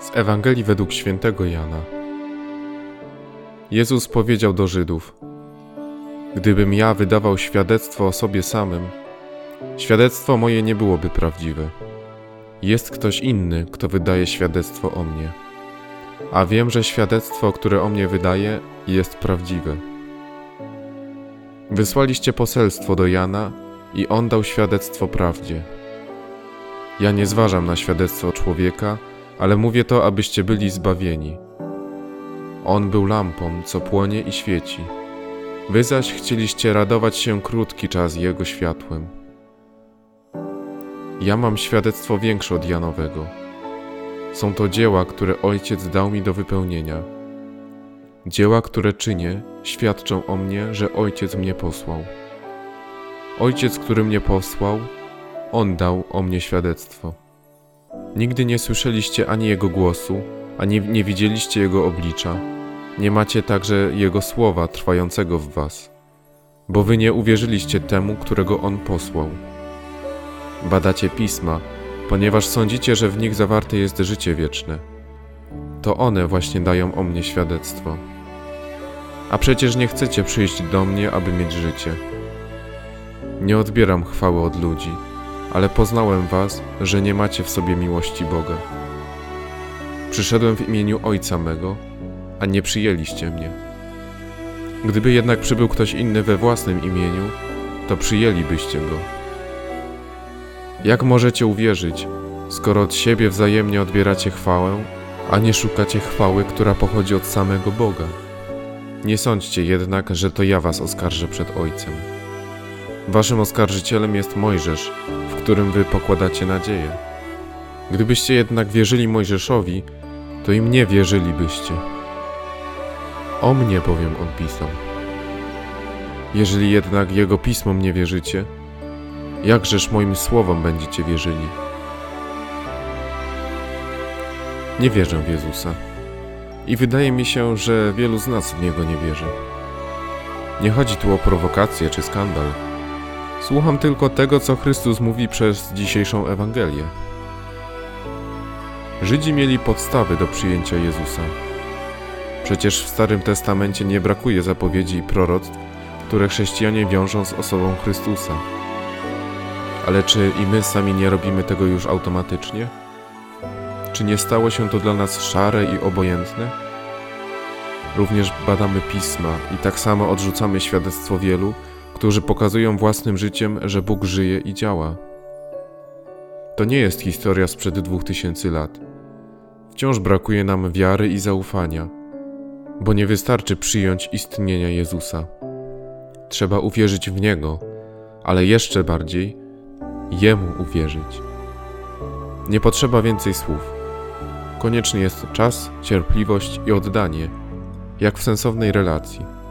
Z Ewangelii według świętego Jana. Jezus powiedział do Żydów: Gdybym ja wydawał świadectwo o sobie samym, świadectwo moje nie byłoby prawdziwe. Jest ktoś inny, kto wydaje świadectwo o mnie. A wiem, że świadectwo, które o mnie wydaje, jest prawdziwe. Wysłaliście poselstwo do Jana i on dał świadectwo prawdzie. Ja nie zważam na świadectwo człowieka, ale mówię to, abyście byli zbawieni. On był lampą, co płonie i świeci. Wy zaś chcieliście radować się krótki czas Jego światłem. Ja mam świadectwo większe od Janowego. Są to dzieła, które Ojciec dał mi do wypełnienia. Dzieła, które czynię, świadczą o mnie, że Ojciec mnie posłał. Ojciec, który mnie posłał, On dał o mnie świadectwo. Nigdy nie słyszeliście ani Jego głosu, ani nie widzieliście Jego oblicza. Nie macie także Jego słowa trwającego w was, bo wy nie uwierzyliście temu, którego On posłał. Badacie pisma, ponieważ sądzicie, że w nich zawarte jest życie wieczne. To one właśnie dają o mnie świadectwo. A przecież nie chcecie przyjść do mnie, aby mieć życie. Nie odbieram chwały od ludzi, ale poznałem was, że nie macie w sobie miłości Boga. Przyszedłem w imieniu Ojca mego, a nie przyjęliście mnie. Gdyby jednak przybył ktoś inny we własnym imieniu, to przyjęlibyście go. Jak możecie uwierzyć, skoro od siebie wzajemnie odbieracie chwałę, a nie szukacie chwały, która pochodzi od samego Boga? Nie sądźcie jednak, że to ja was oskarżę przed Ojcem. Waszym oskarżycielem jest Mojżesz, w którym wy pokładacie nadzieję. Gdybyście jednak wierzyli Mojżeszowi, to i mnie wierzylibyście. O mnie bowiem on pisał. Jeżeli jednak jego pismom nie wierzycie, jakżeż moim słowom będziecie wierzyli? Nie wierzę w Jezusa i wydaje mi się, że wielu z nas w niego nie wierzy. Nie chodzi tu o prowokację czy skandal. Słucham tylko tego, co Chrystus mówi przez dzisiejszą Ewangelię. Żydzi mieli podstawy do przyjęcia Jezusa. Przecież w Starym Testamencie nie brakuje zapowiedzi i proroctw, które chrześcijanie wiążą z osobą Chrystusa. Ale czy i my sami nie robimy tego już automatycznie? Czy nie stało się to dla nas szare i obojętne? Również badamy pisma i tak samo odrzucamy świadectwo wielu, którzy pokazują własnym życiem, że Bóg żyje i działa. To nie jest historia sprzed dwóch tysięcy lat. Wciąż brakuje nam wiary i zaufania, bo nie wystarczy przyjąć istnienia Jezusa. Trzeba uwierzyć w Niego, ale jeszcze bardziej Jemu uwierzyć. Nie potrzeba więcej słów. Konieczny jest czas, cierpliwość i oddanie, jak w sensownej relacji.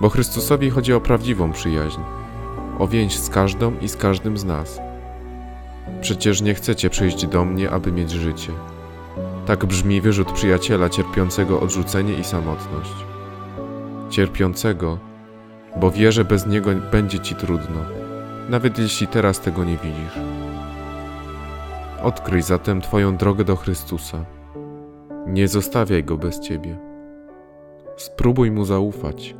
Bo Chrystusowi chodzi o prawdziwą przyjaźń, o więź z każdą i z każdym z nas. Przecież nie chcecie przyjść do mnie, aby mieć życie. Tak brzmi wyrzut przyjaciela cierpiącego odrzucenie i samotność. Cierpiącego, bo wie, że bez niego będzie ci trudno, nawet jeśli teraz tego nie widzisz. Odkryj zatem Twoją drogę do Chrystusa. Nie zostawiaj go bez Ciebie. Spróbuj mu zaufać.